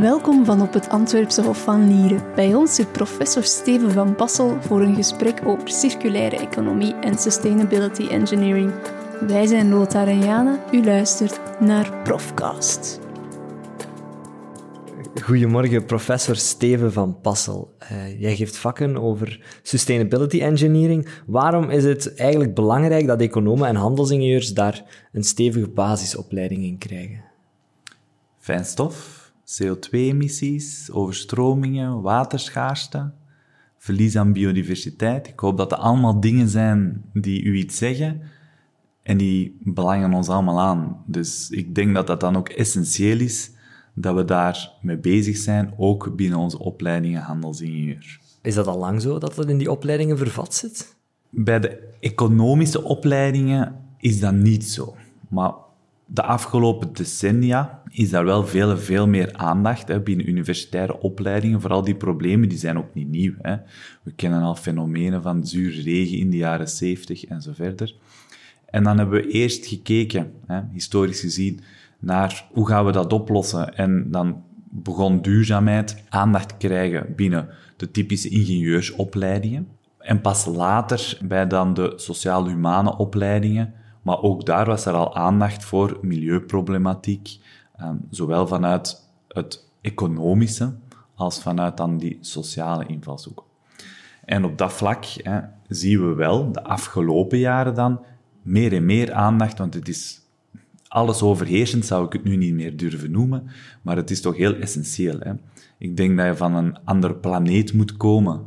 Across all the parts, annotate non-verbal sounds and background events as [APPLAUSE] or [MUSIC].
Welkom van op het Antwerpse Hof van Lieren. Bij ons zit professor Steven van Bassel voor een gesprek over circulaire economie en sustainability engineering. Wij zijn Lothar en Jana. U luistert naar Profcast. Goedemorgen, professor Steven van Passel. Uh, jij geeft vakken over sustainability engineering. Waarom is het eigenlijk belangrijk dat economen en handelsingenieurs daar een stevige basisopleiding in krijgen? Fijnstof, CO2-emissies, overstromingen, waterschaarste, verlies aan biodiversiteit. Ik hoop dat dat allemaal dingen zijn die u iets zeggen en die belangen ons allemaal aan. Dus ik denk dat dat dan ook essentieel is dat we daar mee bezig zijn, ook binnen onze opleidingen handelsingenieur. Is dat al lang zo, dat dat in die opleidingen vervat zit? Bij de economische opleidingen is dat niet zo. Maar de afgelopen decennia is daar wel veel, veel meer aandacht hè, binnen universitaire opleidingen. Vooral die problemen die zijn ook niet nieuw. Hè. We kennen al fenomenen van zuur regen in de jaren 70 en zo verder. En dan hebben we eerst gekeken, hè, historisch gezien, naar hoe gaan we dat oplossen. En dan begon duurzaamheid aandacht krijgen binnen de typische ingenieursopleidingen. En pas later bij dan de sociaal-humane opleidingen. Maar ook daar was er al aandacht voor milieuproblematiek, ehm, zowel vanuit het economische als vanuit dan die sociale invalshoek. En op dat vlak hè, zien we wel de afgelopen jaren dan meer en meer aandacht, want het is alles overheersend, zou ik het nu niet meer durven noemen, maar het is toch heel essentieel. Hè? Ik denk dat je van een andere planeet moet komen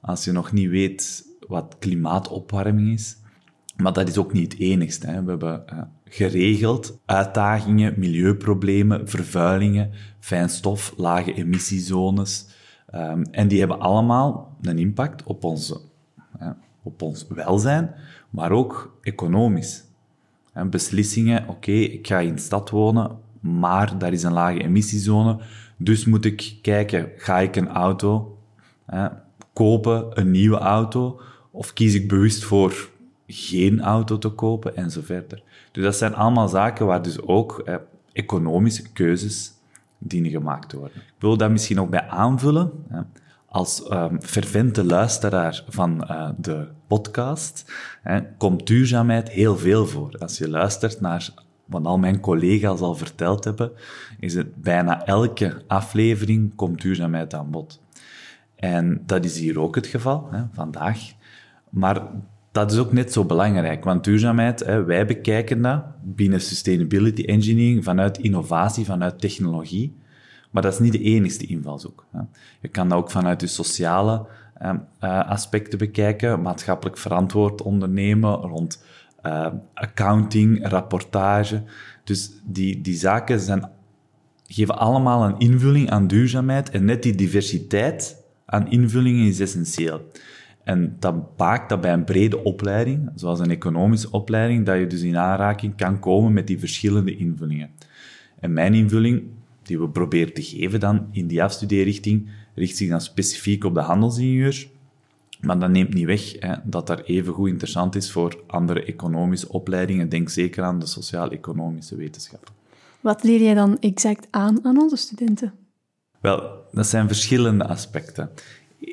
als je nog niet weet wat klimaatopwarming is. Maar dat is ook niet het enigste. Hè. We hebben uh, geregeld uitdagingen, milieuproblemen, vervuilingen, fijnstof, lage emissiezones. Um, en die hebben allemaal een impact op, onze, op ons welzijn, maar ook economisch. En beslissingen, oké, ik ga in de stad wonen, maar daar is een lage emissiezone, dus moet ik kijken, ga ik een auto kopen, een nieuwe auto, of kies ik bewust voor geen auto te kopen en zo verder. Dus dat zijn allemaal zaken waar dus ook economische keuzes dienen gemaakt te worden. Ik wil dat misschien ook bij aanvullen als um, fervente luisteraar van uh, de podcast komt duurzaamheid heel veel voor. Als je luistert naar wat al mijn collega's al verteld hebben, is het bijna elke aflevering komt duurzaamheid aan bod. En dat is hier ook het geval, hè, vandaag. Maar dat is ook net zo belangrijk, want duurzaamheid, hè, wij bekijken dat binnen sustainability engineering vanuit innovatie, vanuit technologie. Maar dat is niet de enigste invalshoek. Je kan dat ook vanuit je sociale ehm, eh, aspecten bekijken, maatschappelijk verantwoord ondernemen rond uh, accounting, rapportage. Dus die, die zaken zijn, geven allemaal een invulling aan duurzaamheid en net die diversiteit aan invullingen is essentieel. En dat maakt dat bij een brede opleiding, zoals een economische opleiding, dat je dus in aanraking kan komen met die verschillende invullingen. En mijn invulling die we proberen te geven dan in die afstudeerrichting, richt zich dan specifiek op de handelsingenieurs. Maar dat neemt niet weg hè, dat dat even goed interessant is voor andere economische opleidingen. Denk zeker aan de sociaal-economische wetenschappen. Wat leer jij dan exact aan aan onze studenten? Wel, dat zijn verschillende aspecten.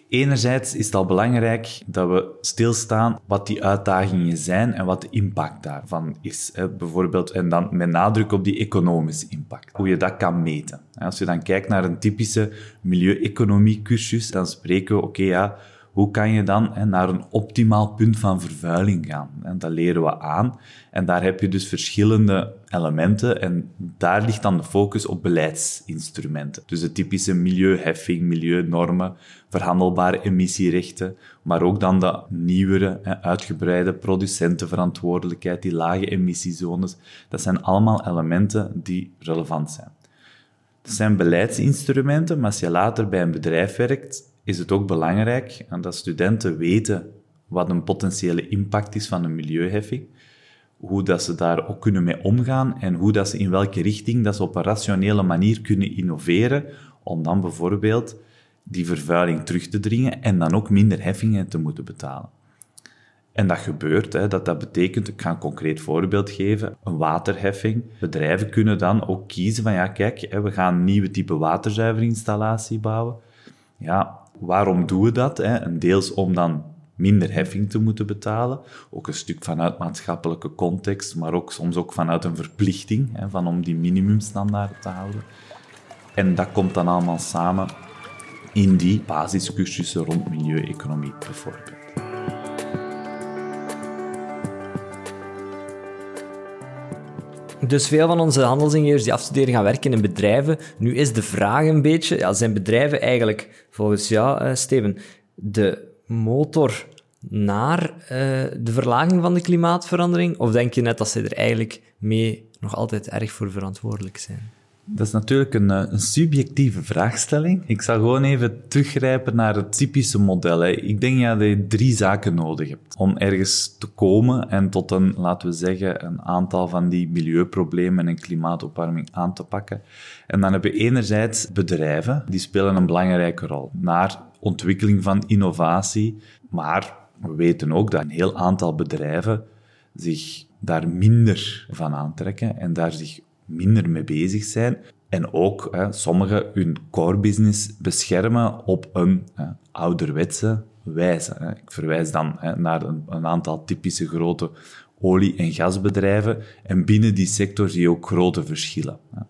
Enerzijds is het al belangrijk dat we stilstaan wat die uitdagingen zijn en wat de impact daarvan is. Bijvoorbeeld, en dan met nadruk op die economische impact. Hoe je dat kan meten. Als je dan kijkt naar een typische milieueconomie cursus, dan spreken we, oké ja, hoe kan je dan hè, naar een optimaal punt van vervuiling gaan? En dat leren we aan. En daar heb je dus verschillende elementen en daar ligt dan de focus op beleidsinstrumenten. Dus de typische milieuheffing, milieunormen, verhandelbare emissierechten, maar ook dan de nieuwere, hè, uitgebreide producentenverantwoordelijkheid, die lage emissiezones. Dat zijn allemaal elementen die relevant zijn. Dat zijn beleidsinstrumenten, maar als je later bij een bedrijf werkt, is het ook belangrijk dat studenten weten wat een potentiële impact is van een milieuheffing, hoe dat ze daar ook kunnen mee omgaan en hoe dat ze in welke richting dat ze op een rationele manier kunnen innoveren om dan bijvoorbeeld die vervuiling terug te dringen en dan ook minder heffingen te moeten betalen. En dat gebeurt. Hè. Dat, dat betekent, ik ga een concreet voorbeeld geven, een waterheffing. Bedrijven kunnen dan ook kiezen van, ja kijk, hè, we gaan een nieuwe type waterzuiverinstallatie bouwen. Ja, waarom doen we dat? Hè? En deels om dan minder heffing te moeten betalen. Ook een stuk vanuit maatschappelijke context, maar ook soms ook vanuit een verplichting, hè, van om die minimumstandaarden te houden. En dat komt dan allemaal samen in die basiscursussen rond milieueconomie bijvoorbeeld. Dus veel van onze handelsingenieurs die afstuderen gaan werken in bedrijven. Nu is de vraag een beetje, ja, zijn bedrijven eigenlijk volgens jou, uh, Steven, de motor naar uh, de verlaging van de klimaatverandering? Of denk je net dat ze er eigenlijk mee nog altijd erg voor verantwoordelijk zijn? Dat is natuurlijk een, eh, een, subjectieve vraagstelling. Ik zal gewoon even teruggrijpen naar het typische model. Hè. Ik denk ja, dat je drie zaken nodig hebt om ergens te komen en tot een, laten we zeggen, een aantal van die milieuproblemen en klimaatopwarming aan te pakken. En dan heb je enerzijds bedrijven, die spelen een belangrijke rol naar ontwikkeling van innovatie. Maar we weten ook dat een heel aantal bedrijven zich daar minder van aantrekken en daar zich minder mee bezig zijn. En ook hè, sommigen hun core business beschermen op een hè, ouderwetse wijze. Hè. Ik verwijs dan naar een, aantal typische grote olie- en gasbedrijven. En binnen die sector zie je ook grote verschillen. Hè.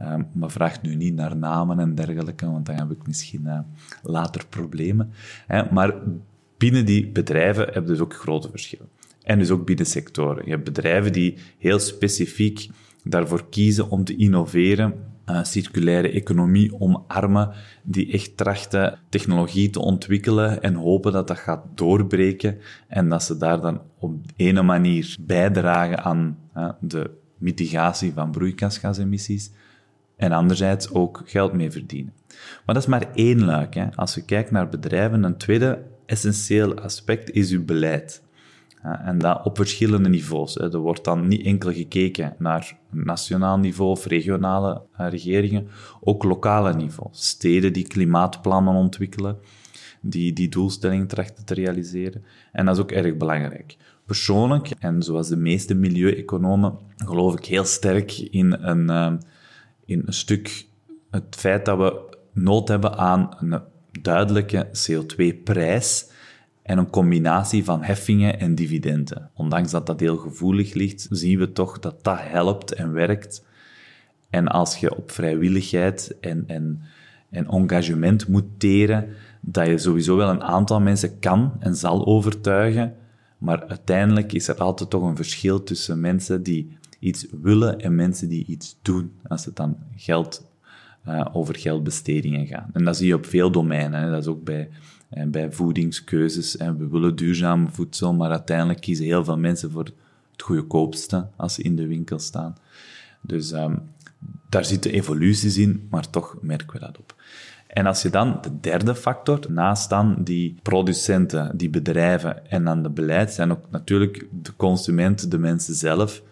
Uh, maar vraag nu niet naar namen en dergelijke, want dan heb ik misschien uh, later problemen. Maar binnen die bedrijven heb je dus ook grote verschillen. En dus ook binnen sectoren. Je hebt bedrijven die heel specifiek daarvoor kiezen om te innoveren, uh, circulaire economie omarmen, die echt trachten technologie te ontwikkelen en hopen dat dat gaat doorbreken en dat ze daar dan op ene manier bijdragen aan uh, de mitigatie van broeikasgasemissies en anderzijds ook geld mee verdienen. Maar dat is maar één luik. Hè. Als we kijken naar bedrijven, een tweede essentieel aspect is uw beleid. En dat op verschillende niveaus. Er wordt dan niet enkel gekeken naar nationaal niveau of regionale eh, regeringen, ook lokale niveau. Steden die klimaatplannen ontwikkelen, die die doelstellingen trachten te realiseren. En dat is ook erg belangrijk. Persoonlijk, en zoals de meeste milieueconomen, geloof ik heel sterk in een, eh, in een stuk het feit dat we nood hebben aan een duidelijke CO2-prijs en een combinatie van heffingen en dividenden. Ondanks dat dat heel gevoelig ligt, zien we toch dat dat helpt en werkt. En als je op vrijwilligheid en, en, en engagement moet teren, dat je sowieso wel een aantal mensen kan en zal overtuigen, maar uiteindelijk is er altijd toch een verschil tussen mensen die iets willen en mensen die iets doen, als het dan geld, uh, over geldbestedingen gaat. En dat zie je op veel domeinen. Dat is ook bij en bij voedingskeuzes. En we willen duurzaam voedsel, maar uiteindelijk kiezen heel veel mensen voor het goedkoopste als ze in de winkel staan. Dus um, daar zitten evoluties in, maar toch merken we dat op. En als je dan de derde factor, naast dan die producenten, die bedrijven en dan de beleid, zijn ook natuurlijk de consumenten, de mensen zelf,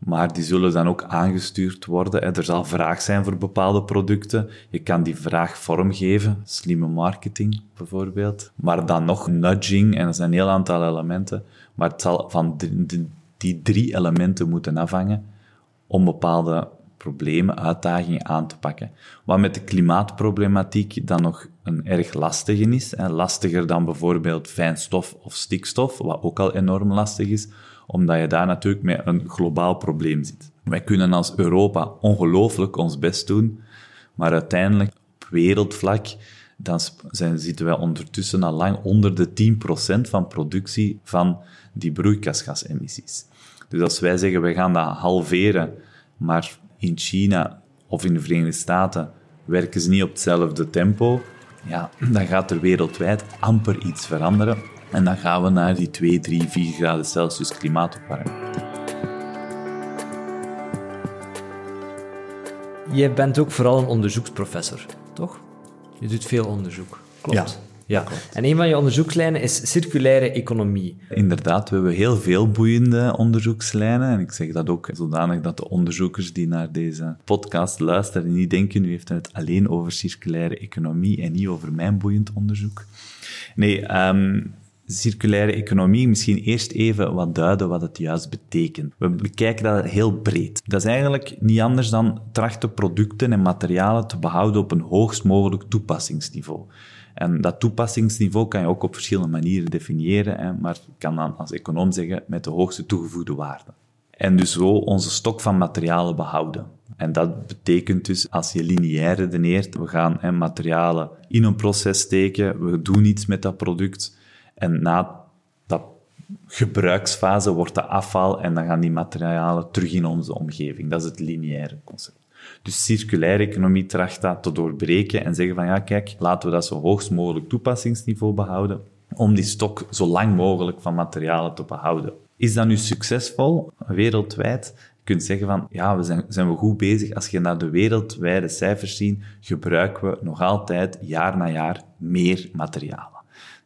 maar die zullen dan ook aangestuurd worden. Er zal vraag zijn voor bepaalde producten. Je kan die vraag vormgeven, slimme marketing bijvoorbeeld. Maar dan nog nudging, en dat zijn een heel aantal elementen. Maar het zal van die, drie elementen moeten afhangen om bepaalde problemen, uitdagingen aan te pakken. Wat met de klimaatproblematiek dan nog een erg lastige is, lastiger dan bijvoorbeeld fijnstof of stikstof, wat ook al enorm lastig is, omdat je daar natuurlijk met een globaal probleem zit. Wij kunnen als Europa ongelooflijk ons best doen, maar uiteindelijk op wereldvlak dan zijn, zitten wij ondertussen al lang onder de 10% van productie van die broeikasgasemissies. Dus als wij zeggen, we gaan dat halveren, maar in China of in de Verenigde Staten werken ze niet op hetzelfde tempo, ja, dan gaat er wereldwijd amper iets veranderen. En dan gaan we naar die 2, 3, 4 graden Celsius klimaatopwarming. Je bent ook vooral een onderzoeksprofessor, toch? Je doet veel onderzoek. Klopt. Ja. Ja, en een van je onderzoekslijnen is circulaire economie. Inderdaad, we hebben heel veel boeiende onderzoekslijnen. En ik zeg dat ook zodanig dat de onderzoekers die naar deze podcast luisteren niet denken, nu heeft het alleen over circulaire economie en niet over mijn boeiend onderzoek. Nee, um, circulaire economie misschien eerst even wat duiden wat het juist betekent. We bekijken dat heel breed. Dat is eigenlijk niet anders dan trachten producten en materialen te behouden op een hoogst mogelijk toepassingsniveau. En dat toepassingsniveau kan je ook op verschillende manieren definiëren, hè, maar ik kan dan als econoom zeggen met de hoogste toegevoegde waarde. En dus zo onze stok van materialen behouden. En dat betekent dus, als je lineair redeneert, we gaan hè, materialen in een proces steken, we doen iets met dat product, en na dat gebruiksfase wordt de afval en dan gaan die materialen terug in onze omgeving. Dat is het lineaire concept. Dus circulaire economie tracht dat te doorbreken en zeggen van ja, kijk, laten we dat zo hoogst mogelijk toepassingsniveau behouden om die stok zo lang mogelijk van materialen te behouden. Is dat nu succesvol wereldwijd? Je kunt zeggen van ja, we zijn, zijn we goed bezig. Als je naar de wereldwijde cijfers ziet, gebruiken we nog altijd jaar na jaar meer materialen.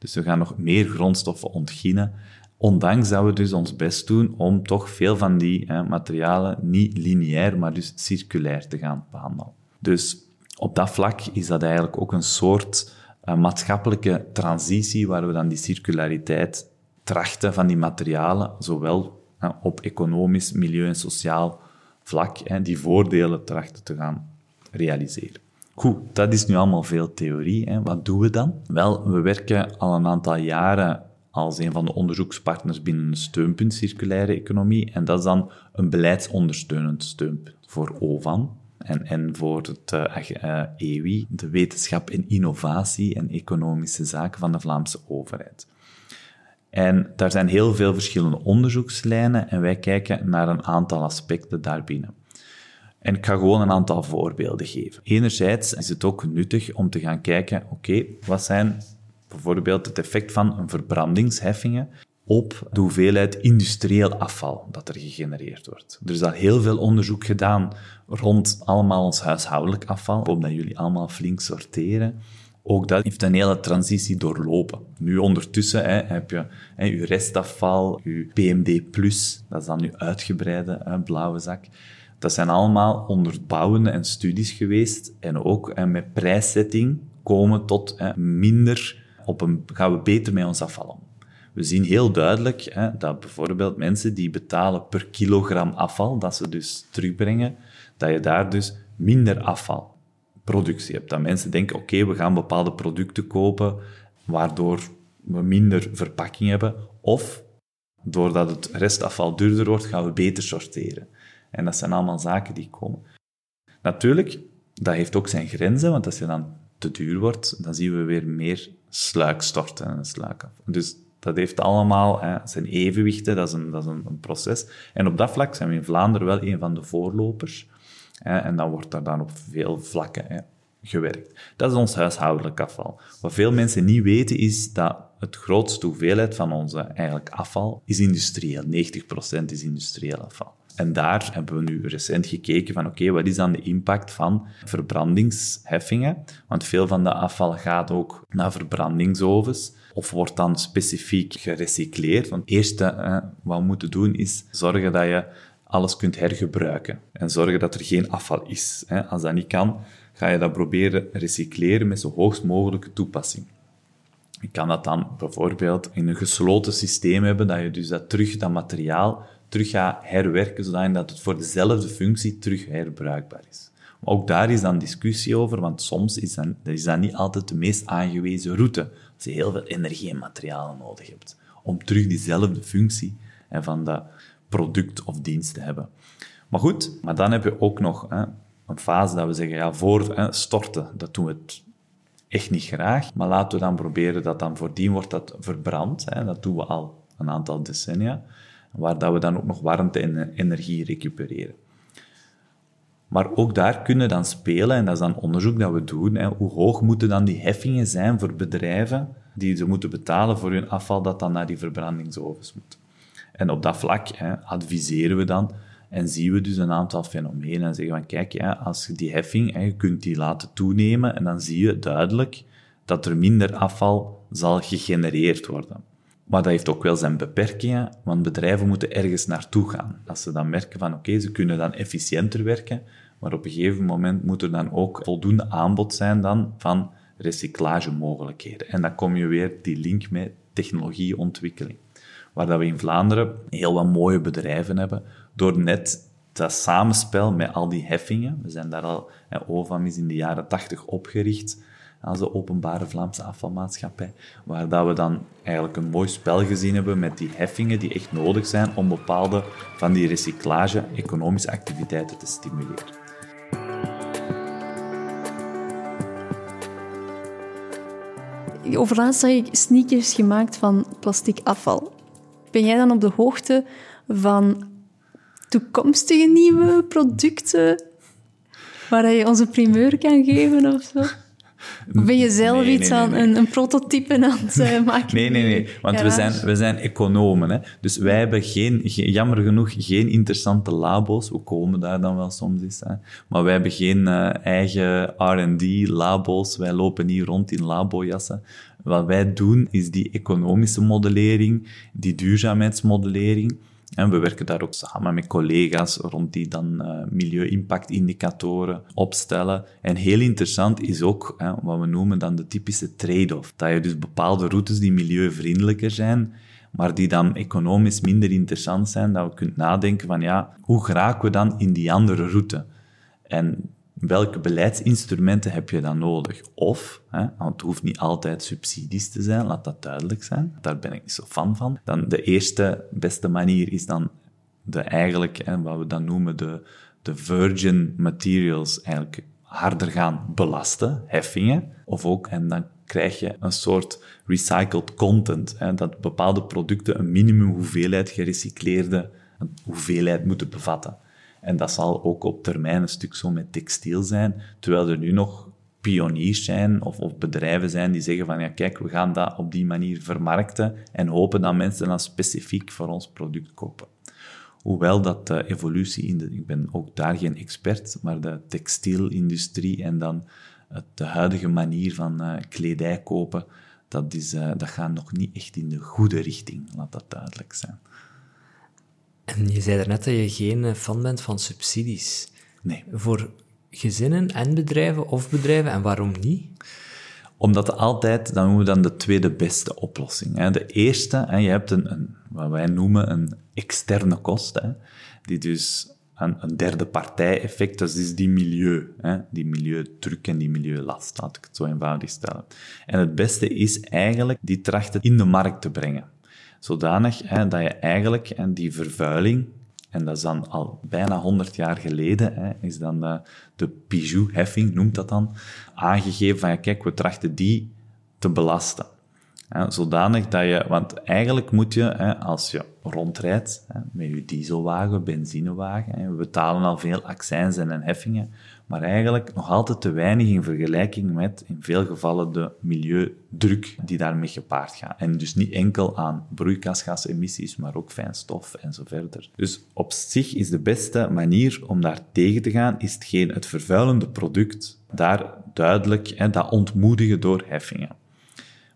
Dus we gaan nog meer grondstoffen ontginnen, ondanks dat we dus ons best doen om toch veel van die hè, materialen niet lineair, maar dus circulair te gaan behandelen. Dus op dat vlak is dat eigenlijk ook een soort uh, maatschappelijke transitie waar we dan die circulariteit trachten van die materialen, zowel hè, op economisch, milieu en sociaal vlak, hè, die voordelen trachten te gaan realiseren. Goed, dat is nu allemaal veel theorie. Hè. Wat doen we dan? Wel, we werken al een aantal jaren als een van de onderzoekspartners binnen een steunpunt circulaire economie. En dat is dan een beleidsondersteunend steunpunt voor OVAN en, voor het uh, EWI, de Wetenschap en Innovatie en Economische Zaken van de Vlaamse overheid. En daar zijn heel veel verschillende onderzoekslijnen en wij kijken naar een aantal aspecten daarbinnen. En ik ga gewoon een aantal voorbeelden geven. Enerzijds is het ook nuttig om te gaan kijken, oké, wat zijn bijvoorbeeld het effect van een verbrandingsheffingen op de hoeveelheid industrieel afval dat er gegenereerd wordt. Er is al heel veel onderzoek gedaan rond allemaal ons huishoudelijk afval. Ik dat jullie allemaal flink sorteren. Ook dat heeft een hele transitie doorlopen. Nu ondertussen hè, heb je hè, je restafval, je PMD+, dat is dan nu uitgebreide blauwe zak. Dat zijn allemaal onderbouwende en studies geweest en ook en met prijszetting komen tot hè, minder, op een, gaan we beter met ons afval om. We zien heel duidelijk hè, dat bijvoorbeeld mensen die betalen per kilogram afval, dat ze dus terugbrengen, dat je daar dus minder afvalproductie hebt. Dat mensen denken, oké, we gaan bepaalde producten kopen, waardoor we minder verpakking hebben, of doordat het restafval duurder wordt, gaan we beter sorteren. En dat zijn allemaal zaken die komen. Natuurlijk, dat heeft ook zijn grenzen, want als je dan te duur wordt, dan zien we weer meer sluik storten en sluik af. Dus dat heeft allemaal hè, zijn evenwichten, dat is, een, dat is een, proces. En op dat vlak zijn we in Vlaanderen wel een van de voorlopers. Hè, en dan wordt daar dan op veel vlakken hè, gewerkt. Dat is ons huishoudelijk afval. Wat veel mensen niet weten is dat het grootste hoeveelheid van onze eigenlijk afval is industrieel. 90% is industrieel afval. En daar hebben we nu recent gekeken van oké, wat is dan de impact van verbrandingsheffingen? Want veel van de afval gaat ook naar verbrandingsovens of wordt dan specifiek gerecycleerd. Want het eerste wat we moeten doen is zorgen dat je alles kunt hergebruiken en zorgen dat er geen afval is. Als dat niet kan, ga je dat proberen recycleren met zo hoogst mogelijke toepassing. Je kan dat dan bijvoorbeeld in een gesloten systeem hebben, dat je dus dat terug, dat materiaal terug gaat herwerken, zodat het voor dezelfde functie terug herbruikbaar is. Maar ook daar is dan discussie over, want soms is dat, is dat niet altijd de meest aangewezen route, als je heel veel energie en materialen nodig hebt, om terug diezelfde functie van dat product of dienst te hebben. Maar goed, maar dan heb je ook nog hè, een fase dat we zeggen, ja, voor hè, storten, dat doen we het echt niet graag, maar laten we dan proberen dat dan voordien wordt dat verbrand. Hè, dat doen we al een aantal decennia waar dat we dan ook nog warmte en energie recupereren. Maar ook daar kunnen dan spelen, en dat is dan onderzoek dat we doen, hè, hoe hoog moeten dan die heffingen zijn voor bedrijven die ze moeten betalen voor hun afval dat dan naar die verbrandingsovens moet. En op dat vlak hè, adviseren we dan en zien we dus een aantal fenomenen en zeggen van kijk, ja, als je die heffing, hè, je kunt die laten toenemen en dan zie je duidelijk dat er minder afval zal gegenereerd worden. Maar dat heeft ook wel zijn beperkingen, want bedrijven moeten ergens naartoe gaan. Als ze dan merken van oké, ze kunnen dan efficiënter werken, maar op een gegeven moment moet er dan ook voldoende aanbod zijn dan van recyclagemogelijkheden. En dan kom je weer die link met technologieontwikkeling. Waar dat we in Vlaanderen heel wat mooie bedrijven hebben, door net dat samenspel met al die heffingen, we zijn daar al, OVAM is in de jaren tachtig opgericht, als de openbare Vlaamse afvalmaatschappij, waar dat we dan eigenlijk een mooi spel gezien hebben met die heffingen die echt nodig zijn om bepaalde van die recyclage-economische activiteiten te stimuleren. Overlaatst zag ik sneakers gemaakt van plastic afval. Ben jij dan op de hoogte van toekomstige nieuwe producten waar je onze primeur kan geven of zo? Of ben je zelf iets aan een, een, prototype aan het uh, [LAUGHS] maken? Nee, nee, nee. Want we zijn, we zijn economen. Hè? Dus wij hebben geen, jammer genoeg geen interessante labo's. We komen daar dan wel soms eens. Hè? Maar wij hebben geen uh, eigen R&D-labo's. Wij lopen niet rond in labojassen. Wat wij doen, is die economische modellering, die duurzaamheidsmodellering. En we werken daar ook samen met collega's rond die dan uh, milieu-impactindicatoren opstellen. En heel interessant is ook hè, wat we noemen dan de typische trade-off. Dat je dus bepaalde routes die milieuvriendelijker zijn, maar die dan economisch minder interessant zijn, dat we kunt nadenken van ja, hoe geraken we dan in die andere route? En welke beleidsinstrumenten heb je dan nodig? Of, hè, want het hoeft niet altijd subsidies te zijn, laat dat duidelijk zijn. Daar ben ik niet zo fan van. Dan de eerste beste manier is dan de eigenlijk, hè, wat we dan noemen de, de virgin materials, eigenlijk harder gaan belasten, heffingen. Of ook, en dan krijg je een soort recycled content, hè, dat bepaalde producten een minimum hoeveelheid gerecycleerde hoeveelheid moeten bevatten. En dat zal ook op termijn een stuk zo met textiel zijn, terwijl er nu nog pioniers zijn of, bedrijven zijn die zeggen van ja kijk, we gaan dat op die manier vermarkten en hopen dat mensen dan specifiek voor ons product kopen. Hoewel dat de evolutie in de, ik ben ook daar geen expert, maar de textielindustrie en dan de huidige manier van uh, kledij kopen, dat, is, uh, dat gaat nog niet echt in de goede richting, laat dat duidelijk zijn. En je zei daarnet dat je geen fan bent van subsidies. Nee. Voor gezinnen en bedrijven of bedrijven, en waarom niet? Omdat altijd, dan noemen we dan de tweede beste oplossing. De eerste, je hebt een, een wat wij noemen een externe kost, die dus een, een derde partij-effect, dat is die milieu, die milieudruk en die milieulast, laat ik het zo eenvoudig stellen. En het beste is eigenlijk die trachten in de markt te brengen zodanig hè, dat je eigenlijk hè, die vervuiling, en dat is dan al bijna 100 jaar geleden, hè, is dan de, de Pijou-heffing, noemt dat dan, aangegeven van, ja, kijk, we trachten die te belasten. Hè, zodanig dat je, want eigenlijk moet je, hè, als je rondrijdt met je dieselwagen, benzinewagen, we betalen al veel accijnzen en heffingen, maar eigenlijk nog altijd te weinig in vergelijking met in veel gevallen de milieudruk die daarmee gepaard gaat. En dus niet enkel aan broeikasgasemissies, maar ook fijnstof en zo verder. Dus op zich is de beste manier om daar tegen te gaan, is hetgeen het vervuilende product daar duidelijk en dat ontmoedigen door heffingen.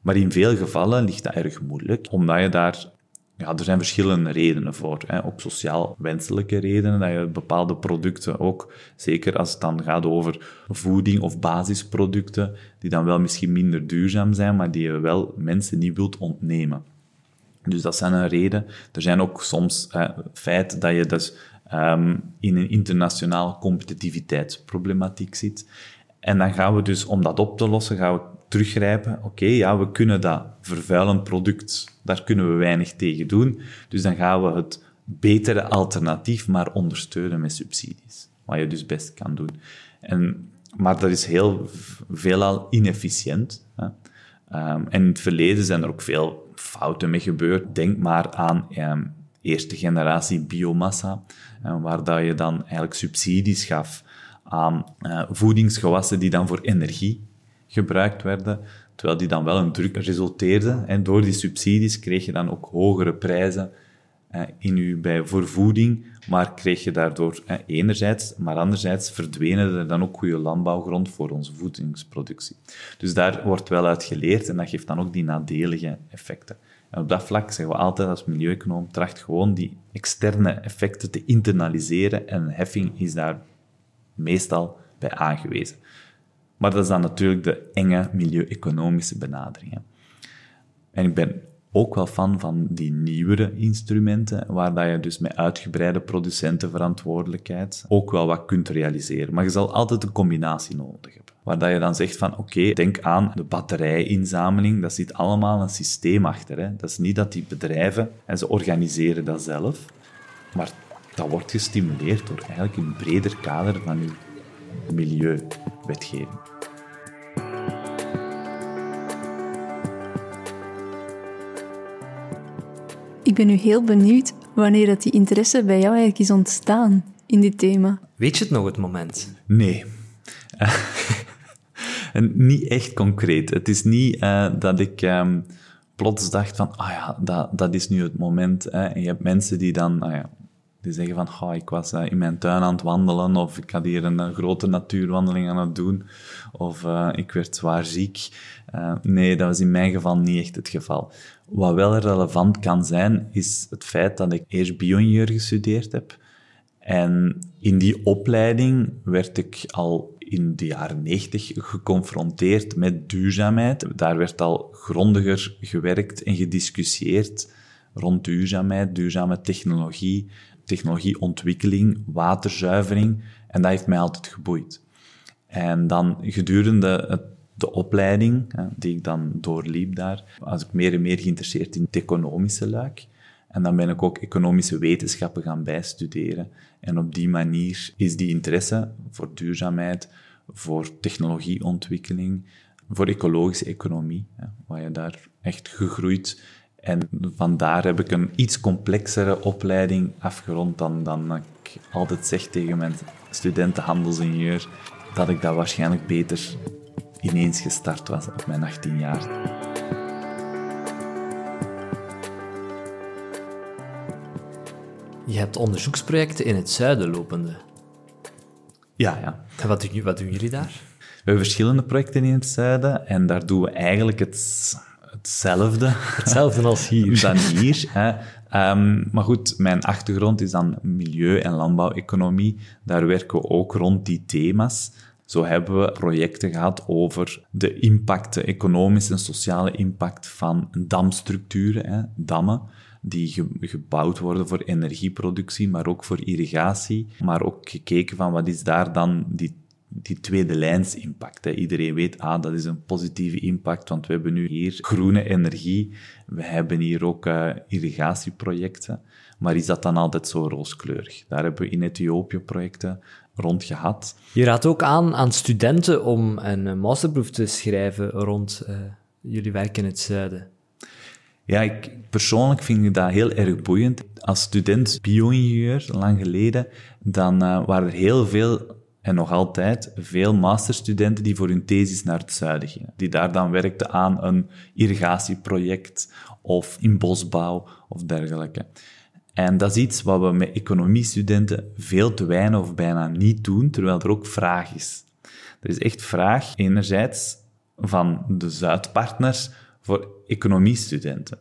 Maar in veel gevallen ligt dat erg moeilijk, omdat je daar ja, er zijn verschillende redenen voor. Hè. Ook sociaal wenselijke redenen, dat je bepaalde producten ook, zeker als het dan gaat over voeding of basisproducten, die dan wel misschien minder duurzaam zijn, maar die je wel mensen niet wilt ontnemen. Dus dat zijn een reden. Er zijn ook soms het feit dat je dus um, in een internationale competitiviteitsproblematiek zit. En dan gaan we dus, om dat op te lossen, gaan we teruggrijpen. Oké, ja, we kunnen dat vervuilend product, daar kunnen we weinig tegen doen. Dus dan gaan we het betere alternatief maar ondersteunen met subsidies. Wat je dus best kan doen. En, maar dat is heel veelal inefficiënt. Hè. Um, en in het verleden zijn er ook veel fouten mee gebeurd. Denk maar aan um, eerste generatie biomassa, waar dat je dan eigenlijk subsidies gaf aan uh, voedingsgewassen die dan voor energie gebruikt werden, terwijl die dan wel een druk resulteerde. En door die subsidies kreeg je dan ook hogere prijzen eh, in u bij voor voeding, maar kreeg je daardoor eh, enerzijds, maar anderzijds verdwenen er dan ook goede landbouwgrond voor onze voedingsproductie. Dus daar wordt wel uit geleerd en dat geeft dan ook die nadelige effecten. En op dat vlak zeggen we altijd als milieueconoom, tracht gewoon die externe effecten te internaliseren en heffing is daar meestal bij aangewezen. Maar dat is dan natuurlijk de enge milieu-economische benadering. En ik ben ook wel fan van die nieuwere instrumenten, waar dat je dus met uitgebreide producentenverantwoordelijkheid ook wel wat kunt realiseren. Maar je zal altijd een combinatie nodig hebben. Waar dat je dan zegt van, oké, denk aan de batterijinzameling, dat zit allemaal een systeem achter. Hè. Dat is niet dat die bedrijven, en ze organiseren dat zelf, maar dat wordt gestimuleerd door eigenlijk een breder kader van je milieuwetgeving. Ik ben nu heel benieuwd wanneer dat die interesse bij jou eigenlijk is ontstaan in dit thema. Weet je het nog, het moment? Nee. [LAUGHS] en niet echt concreet. Het is niet uh, dat ik um, plots dacht van, ah ja, dat, dat is nu het moment. Hè. En je hebt mensen die dan, ah ja, zeggen van, ik was uh, in mijn tuin aan het wandelen, of ik had hier een, een grote natuurwandeling aan het doen, of uh, ik werd zwaar ziek. nee, dat was in mijn geval niet echt het geval. Wat wel relevant kan zijn, is het feit dat ik eerst bio-ingenieur gestudeerd heb. En in die opleiding werd ik al in de jaren 90 geconfronteerd met duurzaamheid. Daar werd al grondiger gewerkt en gediscussieerd rond duurzaamheid, duurzame technologie, technologieontwikkeling, waterzuivering. En dat heeft mij altijd geboeid. En dan gedurende de opleiding die ik dan doorliep daar, was ik meer en meer geïnteresseerd in het economische luik. En dan ben ik ook economische wetenschappen gaan bijstuderen. En op die manier is die interesse voor duurzaamheid, voor technologieontwikkeling, voor ecologische economie, waar je daar echt gegroeid. En vandaar heb ik een iets complexere opleiding afgerond dan, dan ik altijd zeg tegen mijn studenten handelsingenieur, dat ik dat waarschijnlijk beter ineens gestart was op mijn 18 jaar. Je hebt onderzoeksprojecten in het zuiden lopende. Ja, ja. En wat doen, wat doen jullie daar? We hebben verschillende projecten in het zuiden en daar doen we eigenlijk het, hetzelfde. Hetzelfde als hier. [LAUGHS] Dan hier. Hè. Um, maar goed, mijn achtergrond is dan milieu- en landbouweconomie. Daar werken we ook rond die thema's. Zo hebben we projecten gehad over de impact, de economische en sociale impact van damstructuren, hè, dammen, die gebouwd worden voor energieproductie, maar ook voor irrigatie. Maar ook gekeken van wat is daar dan die, die tweede lijns impact. Hè. Iedereen weet, ah, dat is een positieve impact, want we hebben nu hier groene energie. We hebben hier ook uh, irrigatieprojecten. Maar is dat dan altijd zo rooskleurig? Daar hebben we in Ethiopië projecten rond gehad. Je raadt ook aan aan studenten om een masterproef te schrijven rond uh, jullie werk in het zuiden. Ja, ik, persoonlijk vind ik dat heel erg boeiend. Als student bio-ingenieur, lang geleden, dan uh, waren er heel veel, en nog altijd, veel masterstudenten die voor hun thesis naar het zuiden gingen. Die daar dan werkten aan een irrigatieproject of in bosbouw of dergelijke. En dat is iets wat we met economiestudenten veel te weinig of bijna niet doen, terwijl er ook vraag is. Er is echt vraag, enerzijds, van de Zuidpartners voor economiestudenten.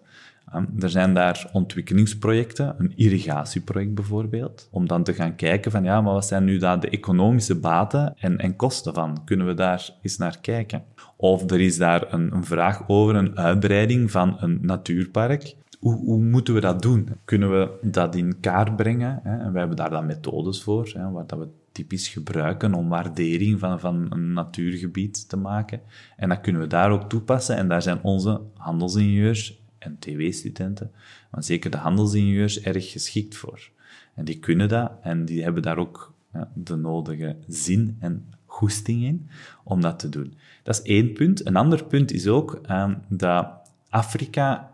Ehm, er zijn daar ontwikkelingsprojecten, een irrigatieproject bijvoorbeeld, om dan te gaan kijken van ja, maar wat zijn nu daar de economische baten en, en kosten van? Kunnen we daar eens naar kijken? Of er is daar een, een vraag over een uitbreiding van een natuurpark hoe, hoe, moeten we dat doen? Kunnen we dat in kaart brengen? Hè? En wij hebben daar dan methodes voor, hè, wat dat we typisch gebruiken om waardering van, van een natuurgebied te maken. En dat kunnen we daar ook toepassen. En daar zijn onze handelsingenieurs en TW-studenten, maar zeker de handelsingenieurs, erg geschikt voor. En die kunnen dat en die hebben daar ook ja, de nodige zin en goesting in om dat te doen. Dat is één punt. Een ander punt is ook uh, dat Afrika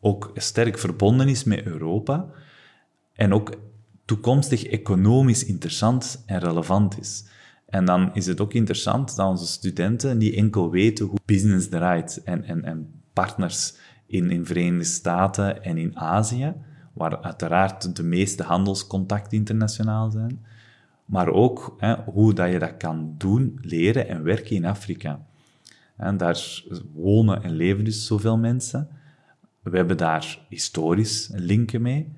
ook sterk verbonden is met Europa en ook toekomstig economisch interessant en relevant is. En dan is het ook interessant dat onze studenten niet enkel weten hoe business draait en, en, en partners in, in Verenigde Staten en in Azië, waar uiteraard de meeste handelscontacten internationaal zijn, maar ook hè, hoe dat je dat kan doen, leren en werken in Afrika. En daar wonen en leven dus zoveel mensen. We hebben daar historisch linken mee.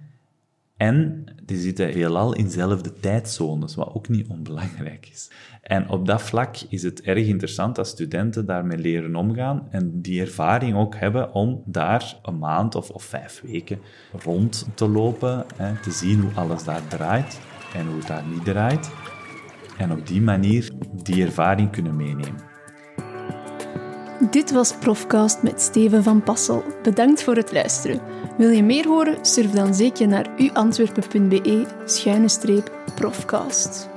En die zitten veelal in dezelfde tijdzones, wat ook niet onbelangrijk is. En op dat vlak is het erg interessant dat studenten daarmee leren omgaan en die ervaring ook hebben om daar een maand of, of vijf weken rond te lopen, hè, te zien hoe alles daar draait en hoe het daar niet draait. En op die manier die ervaring kunnen meenemen. Dit was Profcast met Steven van Passel. Bedankt voor het luisteren. Wil je meer horen? Surf dan zeker naar uantwerpen.be-profcast.